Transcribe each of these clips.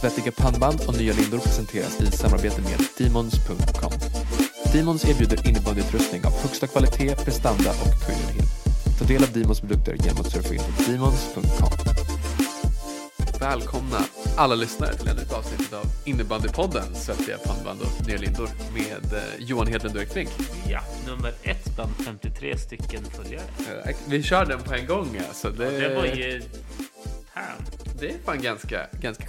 Svettiga pannband och nya lindor presenteras i samarbete med Demons.com. Demons erbjuder innebandyutrustning av högsta kvalitet, prestanda och punktlighet. Ta del av Demons produkter genom att surfa in på Demons.com. Välkomna alla lyssnare till ännu ett avsnitt av Innebandypodden Svettiga pannband och nya lindor med eh, Johan Hedlund och Erik Flink. Ja, nummer ett bland 53 stycken följare. Vi kör den på en gång alltså. Det, Det var ju... Fan, det är fan ganska, ganska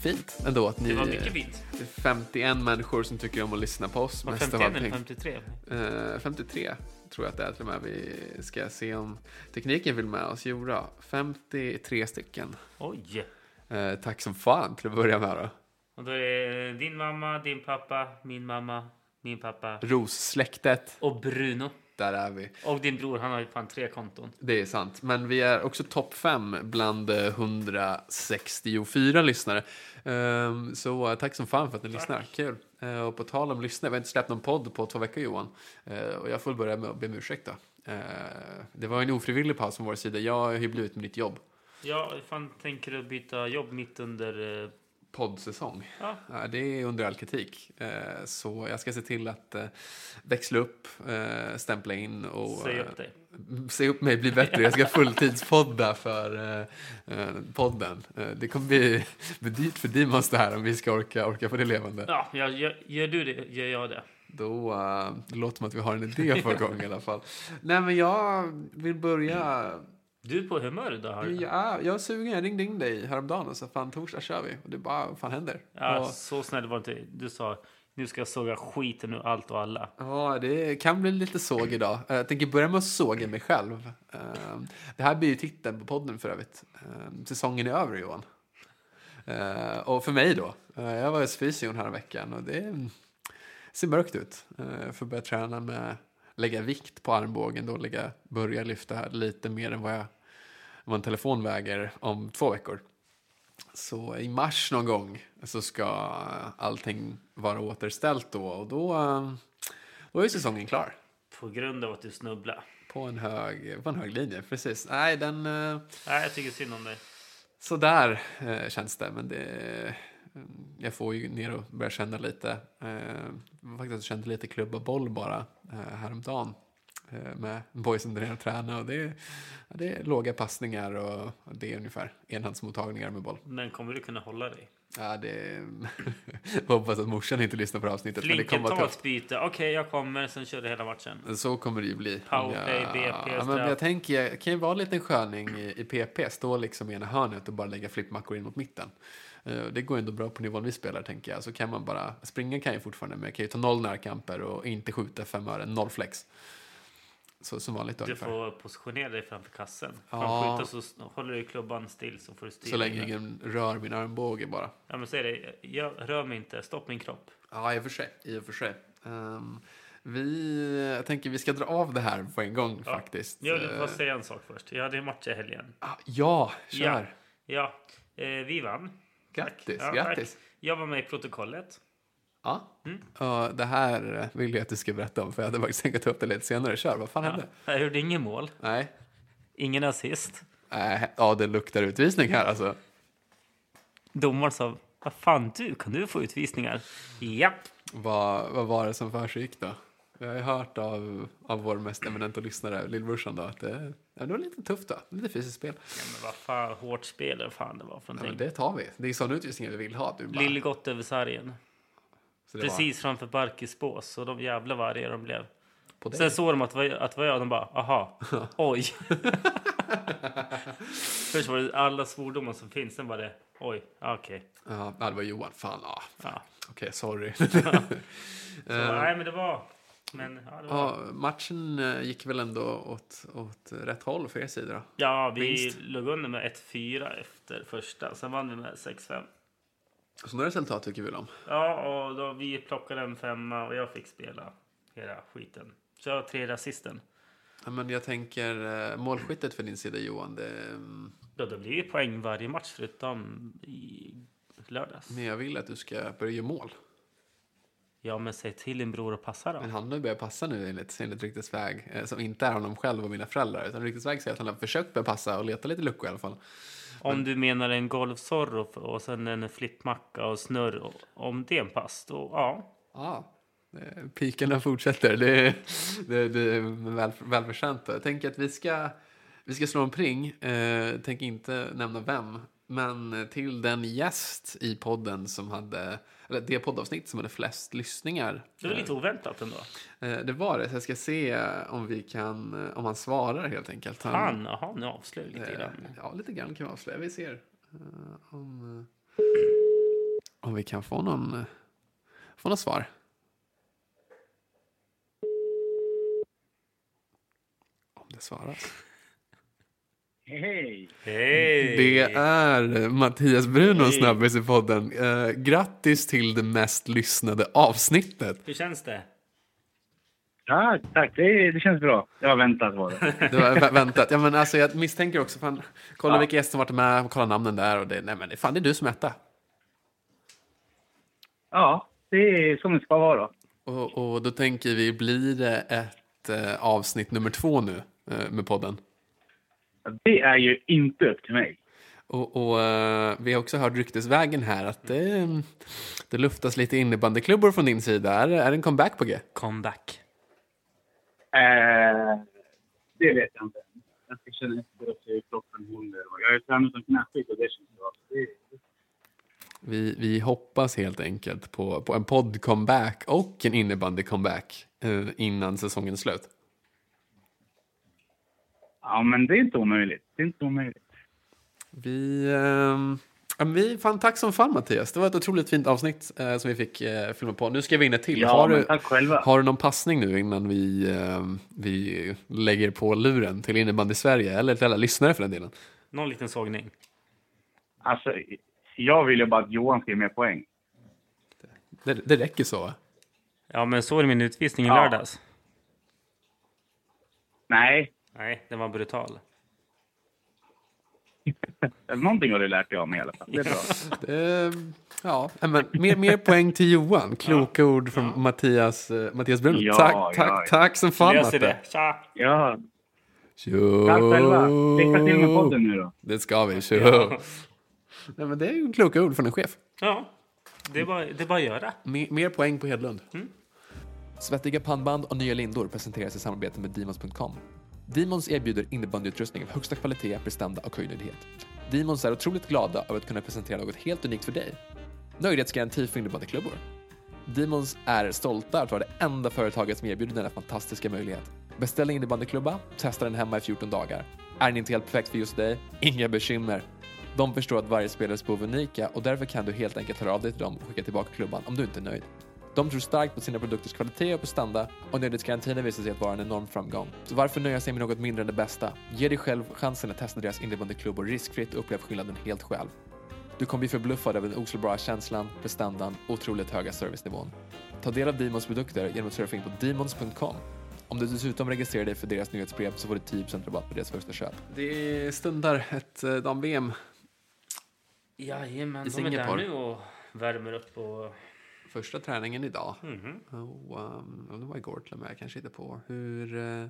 fint ändå att ni det var mycket fint. Det är 51 människor som tycker om att lyssna på oss. Var mest av 51 eller allting. 53? Eh, 53 tror jag att det är till och med. Vi ska se om tekniken vill med oss. Jo då, 53 stycken. Oj! Eh, tack som fan till att börja med då. Och då är det din mamma, din pappa, min mamma, min pappa Rossläktet, och Bruno. Där är vi. Och din bror, han har ju fan tre konton. Det är sant. Men vi är också topp 5 bland eh, 164 lyssnare. Ehm, så eh, tack som fan för att ni lyssnar. Kul. Eh, och på tal om lyssnare, vi har inte släppt någon podd på två veckor Johan. Eh, och jag får börja med att be om ursäkt då. Eh, det var en ofrivillig paus från vår sida. Jag har ju blivit med ditt jobb. Ja, fan tänker du byta jobb mitt under... Poddsäsong. Ja, det är under all kritik. Eh, så jag ska se till att eh, växla upp, eh, stämpla in och eh, upp dig. se upp mig, bli bättre. Jag ska fulltidspodda för podden. Det kommer bli, bli dyrt för Dimos det här om vi ska orka, orka få det levande. Ja, gör, gör du det, gör jag det. Då uh, det låter som att vi har en idé på gång i alla fall. Nej men jag vill börja. Du är på humör idag, har du? Ja, jag är sugen, jag ringde in dig häromdagen och sa fan torsdag kör vi. Och det bara, vad fan händer? Ja, Och, så snäll var inte Du sa, nu ska jag såga skiten ur allt och alla. Ja, det kan bli lite såg idag. Eh, Jag tänker börja med att såga mig själv. Eh, Det här blir ju titeln på podden för övrigt. Eh, Säsongen är över, Johan. Och för mig då. Jag var hos fysion här veckan och det ser mörkt ut. Jag får börja träna med lägga vikt på armbågen då, lägga, börja lyfta lite mer än vad, jag, vad en telefon väger om två veckor. Så i mars någon gång så ska allting vara återställt då och då, då är säsongen klar. På grund av att du snubblar. På en hög, på en hög linje, precis. Nej, den... eh, Nej, jag tycker synd om dig. Så där eh, känns det, men det... eh, Jag får ju ner och börja känna lite. Eh, faktiskt kände lite klubba boll bara eh, häromdagen. Eh, med boysen där nere och träna och det är, ja, det är låga passningar och det är ungefär enhandsmottagningar med boll. Men kommer du kunna hålla dig? Ja, det... jag hoppas att morsan inte lyssnar på det avsnittet. Ett byte. Okej, jag kommer. Sen kör du hela matchen. Så kommer det ju bli. Powerplay, BP, ja, men jag tänker, jag kan ju vara en liten sköning i, i PP. Stå liksom i ena hörnet och bara lägga flippmackor in mot mitten. Eh, Det går ändå bra på nivån vi spelar, tänker jag. Så kan man bara, springa kan jag fortfarande, men jag kan ju ta noll närkamper och inte skjuta fem ören, noll flex. Så som vanligt Du ungefär. får positionera dig framför kassen. Ja. Skjuta så håller du klubban still så får du styra. Så länge ingen rör min armbåge bara. Ja, men säg det. Jag rör mig inte. Stopp min kropp. Ja, i och för sig. I och för sig. Ehm, vi, jag tänker vi ska dra av det här på en gång Ja. faktiskt. Jag vill bara säga en sak först. Jag hade en match i helgen. ah, ja, kör. Ja, eh, vi vann. Grattis, Ja, grattis. Jag var med i protokollet. Ja. Mm. Det här vill jag att du ska berätta om, för jag hade faktiskt tänkt ta upp det lite senare. Kör, vad fan Ja. hände? Jag gjorde ingen mål. Nej. Ingen assist. Äh, ja, det luktar utvisning här alltså. Domaren sa, vad fan du, kan du få utvisningar? Japp. Vad, vad var det som försiggick då? Jag har hört av, av vår mest eminenta lyssnare, lillbrorsan då, att det, ja, det var lite tufft då. Lite fysiskt spel. Ja, men vad fan, hårt spel eller fan det var för Ja, men någonting. det tar vi. Det är sådana utvisningar vi vill ha. Du bara, Lillgott över sargen. det var Precis framför Barkis bås. Och de jävla vargar de blev. Sen såg de att det var, att var jag. De bara, aha, oj. Först var det alla svordomar som finns. Sen var det, oj, okej. Ja, det var Johan. Fan, ja. Ja. Okej, sorry. Så, Eh, nej, men det var... Men, ja, var, matchen eh, gick väl ändå åt, åt rätt håll för er sida då? ja, vi vinst. låg under med 1-4 efter första. Sen vann vi med 6-5. Sådana resultat tycker vi om. Ja, och då vi plockade en femma och jag fick spela hela skiten. Så jag har tredje assisten. Ja, men jag tänker eh, målskyttet för din sida Johan. Det, mm, Ja, det blir ju poäng varje match förutom i lördags. men jag vill att du ska börja göra mål. Ja, men säg till din bror att passa då. Men han har ju börjat passa nu enligt, enligt ryktesväg, eh, som inte är honom själv och mina föräldrar. Utan ryktesväg säger att han har försökt börja passa och leta lite luckor i alla fall. Om du menar en golfsorro och sen en flippmacka och snurr, och- om det är en pass, då ja. Ja, eh, pikarna fortsätter. Det, det, det är väl, välförtjänt. Jag tänker att vi ska, vi ska slå en pring. Eh, tänker inte nämna vem. Men till den gäst i podden som hade, eller det poddavsnitt som hade flest lyssningar. Det var lite oväntat ändå. Eh, det var det, så jag ska se om vi kan, om han svarar helt enkelt. Han, jaha, nu avslöjar lite Eh, grann. Ja, lite grann kan vi avslöja. Vi ser eh, om, om vi kan få någon, få något svar. Om det svaras. Hej! Hej! Det är Mattias Bruno Hej. snabbis i podden. Eh, grattis till det mest lyssnade avsnittet. Hur känns det? Tack, tack. Det, det känns bra. Jag har väntat på det. Det var vä- väntat. Ja, men alltså, jag misstänker också, fan, kolla Ja. vilka gäster som varit med, kolla namnen där och det, nej men det- fan det är du som etta. Ja, det är som det ska vara. Och, och då tänker vi, blir det ett eh, avsnitt nummer två nu eh, med podden? Det är ju inte upp till mig. Och, och eh, vi har också hört ryktesvägen här att det, det luftas lite innebandyklubbor från din sida. Är, är det en comeback på G? Comeback. Eh, det vet jag inte. Jag ska känna efter och se hur klockan håller. Jag har ju tränat som knäskit och det känns bra. Det, Vi, vi hoppas helt enkelt på, på en podd-comeback och en innebandy-comeback eh, innan säsongens slut. Ja, men det är inte omöjligt. Det är inte omöjligt. Vi, ja, men vi, fan, tack som fan Mattias. Det var ett otroligt fint avsnitt eh, som vi fick eh, filma på. Nu ska vi in ett till. Ja, har, du, tack själva. har du någon passning nu innan vi, ehm, vi lägger på luren till innebandy Sverige eller till alla lyssnare för den delen? Någon liten sågning. Alltså, jag vill ju bara att Johan ska ge mer poäng. Det, det räcker så. Ja, men så är min utvisning i Ja. lördags. Nej, Nej, den var brutal. någonting har du lärt dig av mig i alla fall. Det är bra. Det, ja, men mer, mer poäng till Johan. Kloka ord från Mattias, eh, Mattias Brunn. Ja, tack, ja, tack, ja. tack som fan Löser Matte. det. Tja! Ja, Tjo. tack själva. Lycka till med podden nu då. Det ska vi. Tjo. Ja. Nej, men det är ju kloka ord från en chef. Ja, det är bara, det är bara att göra. Mer, mer poäng på Hedlund. Svettiga pannband och nya lindor presenteras i samarbete med Demons.com. Demons erbjuder innebandyutrustning av högsta kvalitet, prestanda och höjdnöjdhet. Demons är otroligt glada över att kunna presentera något helt unikt för dig. Nöjdhetsgaranti för innebandyklubbor. Demons är stolta över att vara det enda företaget som erbjuder denna fantastiska möjlighet. Beställ en innebandyklubba, testa den hemma i 14 dagar. Är den inte helt perfekt för just dig? Inga bekymmer. De förstår att varje spelares behov är unika och därför kan du helt enkelt höra av dig till dem och skicka tillbaka klubban om du inte är nöjd. De tror starkt på sina produkters kvalitet och prestanda och nöjdhetsgarantin har visat sig att vara en enorm framgång. Så varför nöja sig med något mindre än det bästa? Ge dig själv chansen att testa deras innebandyklubbor riskfritt och upplev skillnaden helt själv. Du kommer bli förbluffad över den oslagbara känslan, prestandan och otroligt höga servicenivån. Ta del av Demons produkter genom att surfa in på demons.com. Om du dessutom registrerar dig för deras nyhetsbrev så får du 10% rabatt på deras första köp. Det stundar ett eh, dam-VM. Jajamän, de är där nu och värmer upp och... Första träningen idag. Mhm. Och, um, det var igår till och med, jag kanske inte på. Hur, eh,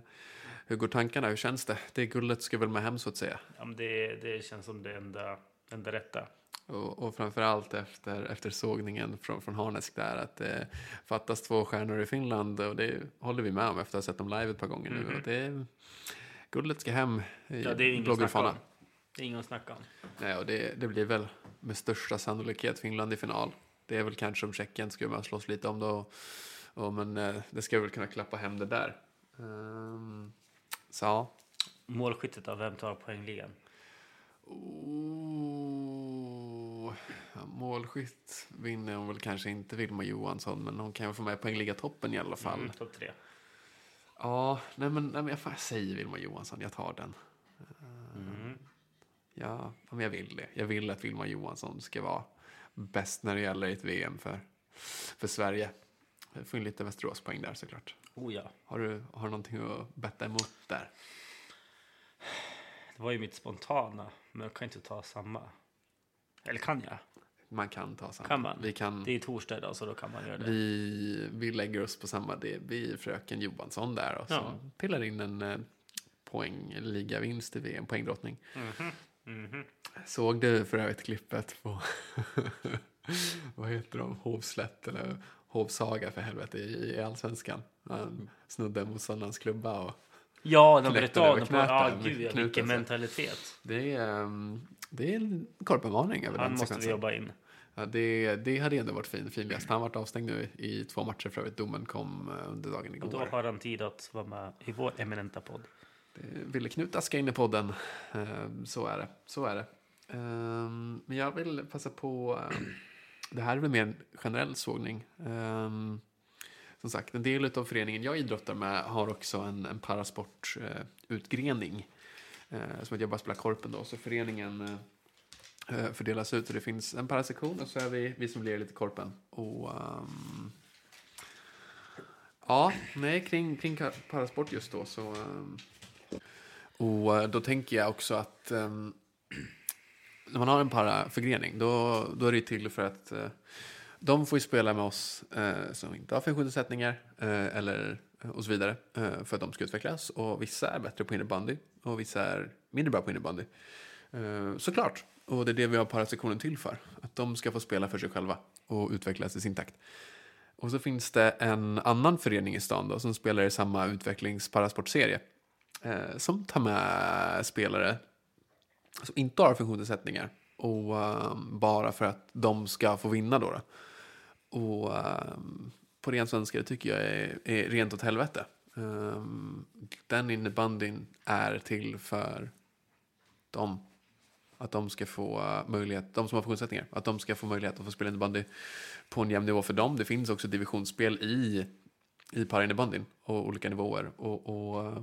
hur går tankarna? Hur känns det? Det guldet ska väl med hem så att säga. Ja, men det, det känns som det enda, enda rätta. Och, och framförallt efter, efter sågningen från, från Harnesk där att det fattas två stjärnor i Finland och det håller vi med om efter att ha sett dem live ett par gånger nu. Och det, guldet ska hem i Ja, det är snacka fana. Det är inget att snacka om. Nej, och det, det blir väl med största sannolikhet Finland i final. Det är väl kanske om Tjeckien skulle man slåss lite om då. Och, men eh, det ska väl kunna klappa hem det där. Ehm, så ja. Målskyttet av vem tar poängligan? Oh, målskytt vinner hon väl kanske inte Vilma Johansson, men hon kan ju få med poängliga-toppen i alla fall. Mm, topp tre. Ja, nej men, nej men jag, jag säger Vilma Johansson, jag tar den. Mm. Ja, men jag vill det. Jag vill att Vilma Johansson ska vara bäst när det gäller ett VM för, för Sverige. Jag får in lite Västeråspoäng där såklart. Oh ja. Har du, har du någonting att betta emot där? Det var ju mitt spontana, men jag kan inte ta samma. Eller kan jag? man kan ta an. Kan man? Vi, kan, Det är torsdag idag så då kan man göra det. vi, vi lägger oss på samma, det blir fröken Johansson där och Ja. pillar in en eh, poängligavinst i VM, poängdrottning. Mhm. Såg du för övrigt klippet på, vad heter de, Hovslätt eller Hovsaga för helvete i, i Allsvenskan? Han snodde motståndarens klubba och Ja, de bröt av den på... Ja, gud ja, vilken mentalitet. det är, ehm, det är en korpbevarning över Han den måste vi jobba in. Ja, det, det hade ändå varit fin, fin läst. Han varit avstängd nu i två matcher för övrigt. Domen kom eh, under dagen Och då igår. har han tid att vara med i vår eminenta podd. Eh, Ville Knut Aska in i podden. Eh, så är det. Så är det. Ehm, men jag vill passa på. Eh, det här är väl mer en generell sågning. Ehm, som sagt, en del av föreningen jag idrottar med har också en, en parasportutgrening. Som att jag bara spelar korpen då. Så föreningen fördelas ut. Och det finns en parasektion och så är vi, vi som lirar lite korpen. Och um, Ja, nej, kring, kring parasport just då så... um, och eh, då tänker jag också att um, när man har en paraförgrening då, då är det till för att uh, de får ju spela med oss uh, som inte har funktionsnedsättningar uh, eller och så vidare för att de ska utvecklas. Och vissa är bättre på innebandy och vissa är mindre bra på innebandy. Såklart. Och det är det vi har parasektionen till för. Att de ska få spela för sig själva och utvecklas i sin takt. Och så finns det en annan förening i stan då, som spelar i samma utvecklingsparasportserie. Eh, som tar med spelare som inte har funktionsnedsättningar. Och ehm, bara för att de ska få vinna då. då. Och ehm, på ren svenska det tycker jag är, är rent åt helvete. Um, den innebandyn är till för dem. Att de ska få eh, möjlighet, de som har funktionsnedsättningar, att de ska få möjlighet att få spela innebandy på en jämn nivå för dem. Det finns också divisionsspel i, i parainnebandyn och olika nivåer. Och, och, eh,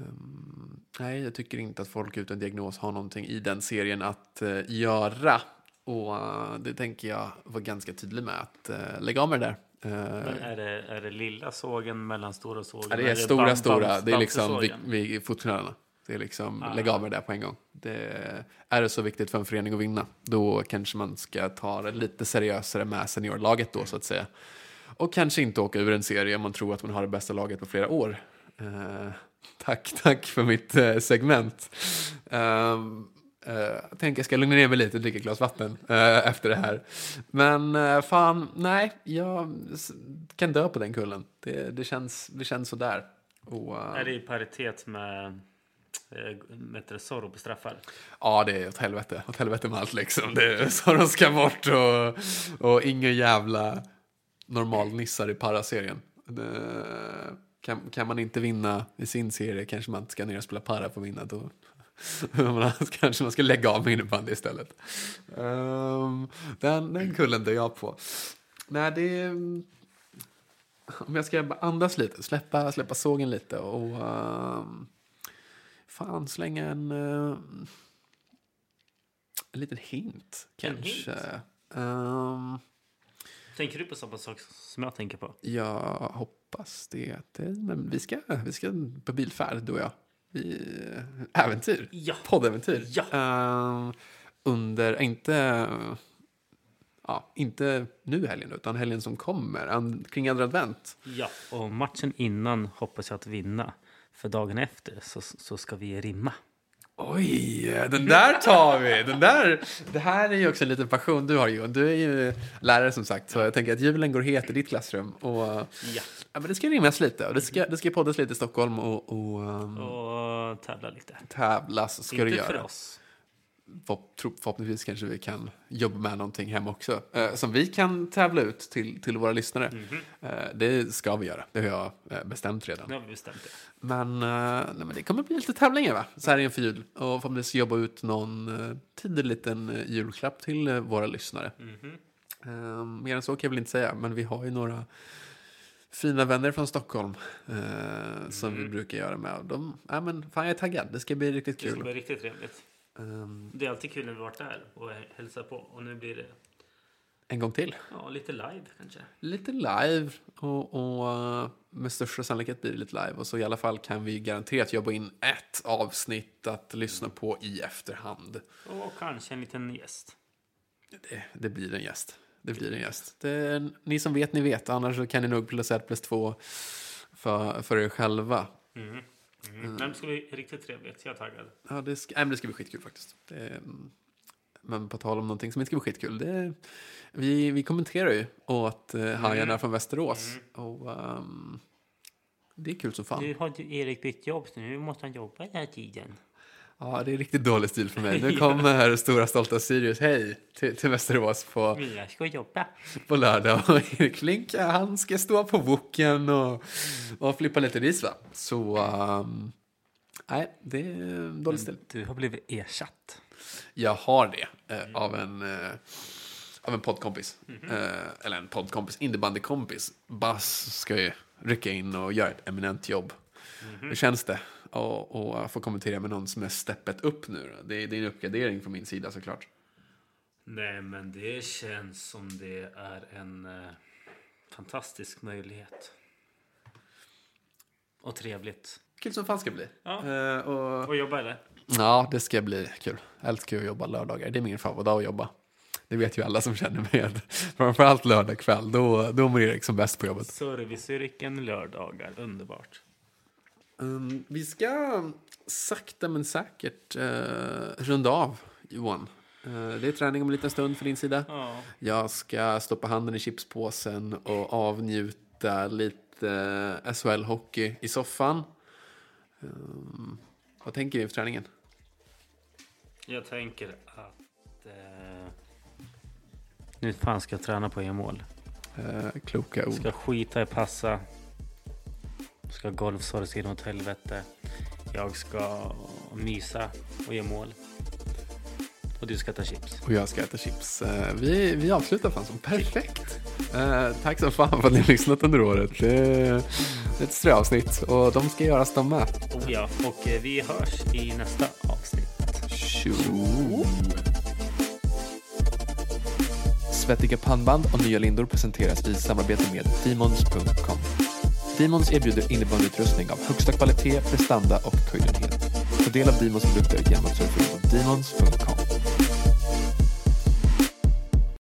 ehm, nej, jag tycker inte att folk utan diagnos har någonting i den serien att eh, göra. Och eh, det tänker jag vara ganska tydlig med att eh, lägga av med det där. Men är det, är det lilla sågen, mellanstora sågen? Ja, det är stora, bam- stora. bam- Det är liksom bamsesågen? vid, vid fotknölarna. Det är liksom, Ah. lägg av med det där på en gång. Det, är det så viktigt för en förening att vinna, då kanske man ska ta det lite seriösare med seniorlaget då, så att säga. Och kanske inte åka ur en serie om man tror att man har det bästa laget på flera år. Tack, tack för mitt eh, segment. Ehm, eh, jag tänker jag ska lugna ner mig lite och dricka ett glas vatten eh, efter det här. Men eh, fan, nej, jag kan dö på den kullen. Det, det, känns, det känns sådär. Och, Är det i paritet med Metre Zorro på straffar? Ja, det är åt helvete. Åt helvete med allt liksom. De ska bort och, och inga jävla normalnissar i paraserien. Det, kan, kan man inte vinna i sin serie kanske man inte ska ner och spela para för att vinna. Då, kanske man ska lägga av med innebandy istället. Ehm, den, den kullen dör jag på. Nej, det är... Om jag ska andas lite, släppa, släppa sågen lite och... ehm, fan, slänga en... eh, en liten hint, kanske. hint? Ehm, Tänker du på samma sak som jag tänker på? jag hoppas det. det men vi, ska, vi ska på bilfärd, du och jag. Vi, äventyr. Ja. Poddäventyr. Ja. Ehm, under, inte, ja, inte nu helgen, utan helgen som kommer. an- Kring andra advent. Ja. Och matchen innan hoppas jag att vinna. För dagen efter så, så ska vi rimma. Oj, den där tar vi! Den där, det här är ju också en liten passion du har Johan. Du är ju lärare som sagt, så jag tänker att julen går het i ditt klassrum. Och, Ja. ja, men det ska rimmas lite och det ska, det ska poddas lite i Stockholm och, och um, Och tävla lite. tävlas ska du Inte för göra. oss. Förhoppningsvis kanske vi kan jobba med någonting hemma också. Eh, som vi kan tävla ut till, till våra lyssnare. Mhm. Eh, det ska vi göra, det har jag eh, bestämt redan. Har vi bestämt det. Men, eh, nej, men det kommer bli lite tävlingar va? Så här inför jul. Och förhoppningsvis jobba ut någon uh, tidig liten eh, julklapp till eh, våra lyssnare. Mhm. Eh, mer än så kan jag väl inte säga, men vi har ju några fina vänner från Stockholm eh, som vi brukar göra med. De, ja, men, fan, jag är taggad, det ska bli riktigt Det ska kul. bli riktigt trevligt. Ehm, Det är alltid kul när vi varit där och hälsar på. Och nu blir det en gång till. ja, lite live kanske. Lite live och, och eh, med största sannolikhet blir det lite live. Och så i alla fall kan vi garanterat jobba in ett avsnitt att lyssna på i efterhand. Och kanske en liten gäst. Det, det blir en gäst. Det blir en gäst. Det, ni som vet, ni vet. Annars kan ni nog plus ett plus två för, för er själva. Mm. Mm. Nej, men det ska bli riktigt trevligt. Jag är taggad. Ja, det ska, nej, men det ska bli skitkul faktiskt. Det, mm, men på tal om någonting som inte ska bli skitkul. Det, vi, vi kommenterar ju åt uh, Hajarna från Västerås. Och ehm, det är kul som fan. Nu har ju Erik bytt jobb, så nu måste han jobba den här tiden. Ja, det är riktigt dålig stil för mig. Nu kommer stora stolta Sirius, hej, till, till Västerås på, jag ska jobba. på lördag. Och Erik Flink, ja, han ska stå på woken och, och flippa lite ris va. Så, ehm, nej, det är dålig stil. Du har blivit ersatt. Jag har det eh, av en, eh, av en poddkompis. Eh, eller en poddkompis, innebandykompis. Bass ska ju rycka in och göra ett eminent jobb. Hur känns det? Och, och få kommentera med någon som är steppet upp nu. då? Det, är- det är en uppgradering från min sida såklart. Nej, men det känns som det är en eh, fantastisk möjlighet. Och trevligt. Kul som fan ska bli. Ja. Eh, och, Och jobba eller? ja, det ska bli kul. Jag älskar att jobba lördagar. Det är min favoritdag att jobba. Det vet ju alla som känner mig. Framförallt lördag kväll, då, då mår Erik som bäst på jobbet. Serviceyrken lördagar, underbart. Um, vi ska sakta men säkert uh, runda av, Johan. Eh, det är träning om en liten stund för din sida. Ja. Jag ska stoppa handen i chipspåsen och avnjuta lite eh, SHL-hockey i soffan. Um, vad tänker vi för träningen? Jag tänker att... Eh, nu fan ska jag träna på e-mål. Uh, kloka ord. Ska skita i passa. Ska golfsorg inåt helvete. Jag ska mysa och ge mål. Och du ska ta chips. Och jag ska äta chips. Eh, vi, vi avslutar fan som perfekt. Eh, tack så fan för att ni har lyssnat under året. Det är ett ströavsnitt och de ska göras de med. Oh ja, och eh, vi hörs i nästa avsnitt. Tjo! Svettiga pannband och nya lindor presenteras i samarbete med Demons.com. Demons erbjuder innebandyutrustning av högsta kvalitet, prestanda och höjdenhet. Ta del av Demons produkter genom att surfa in på Demons.com.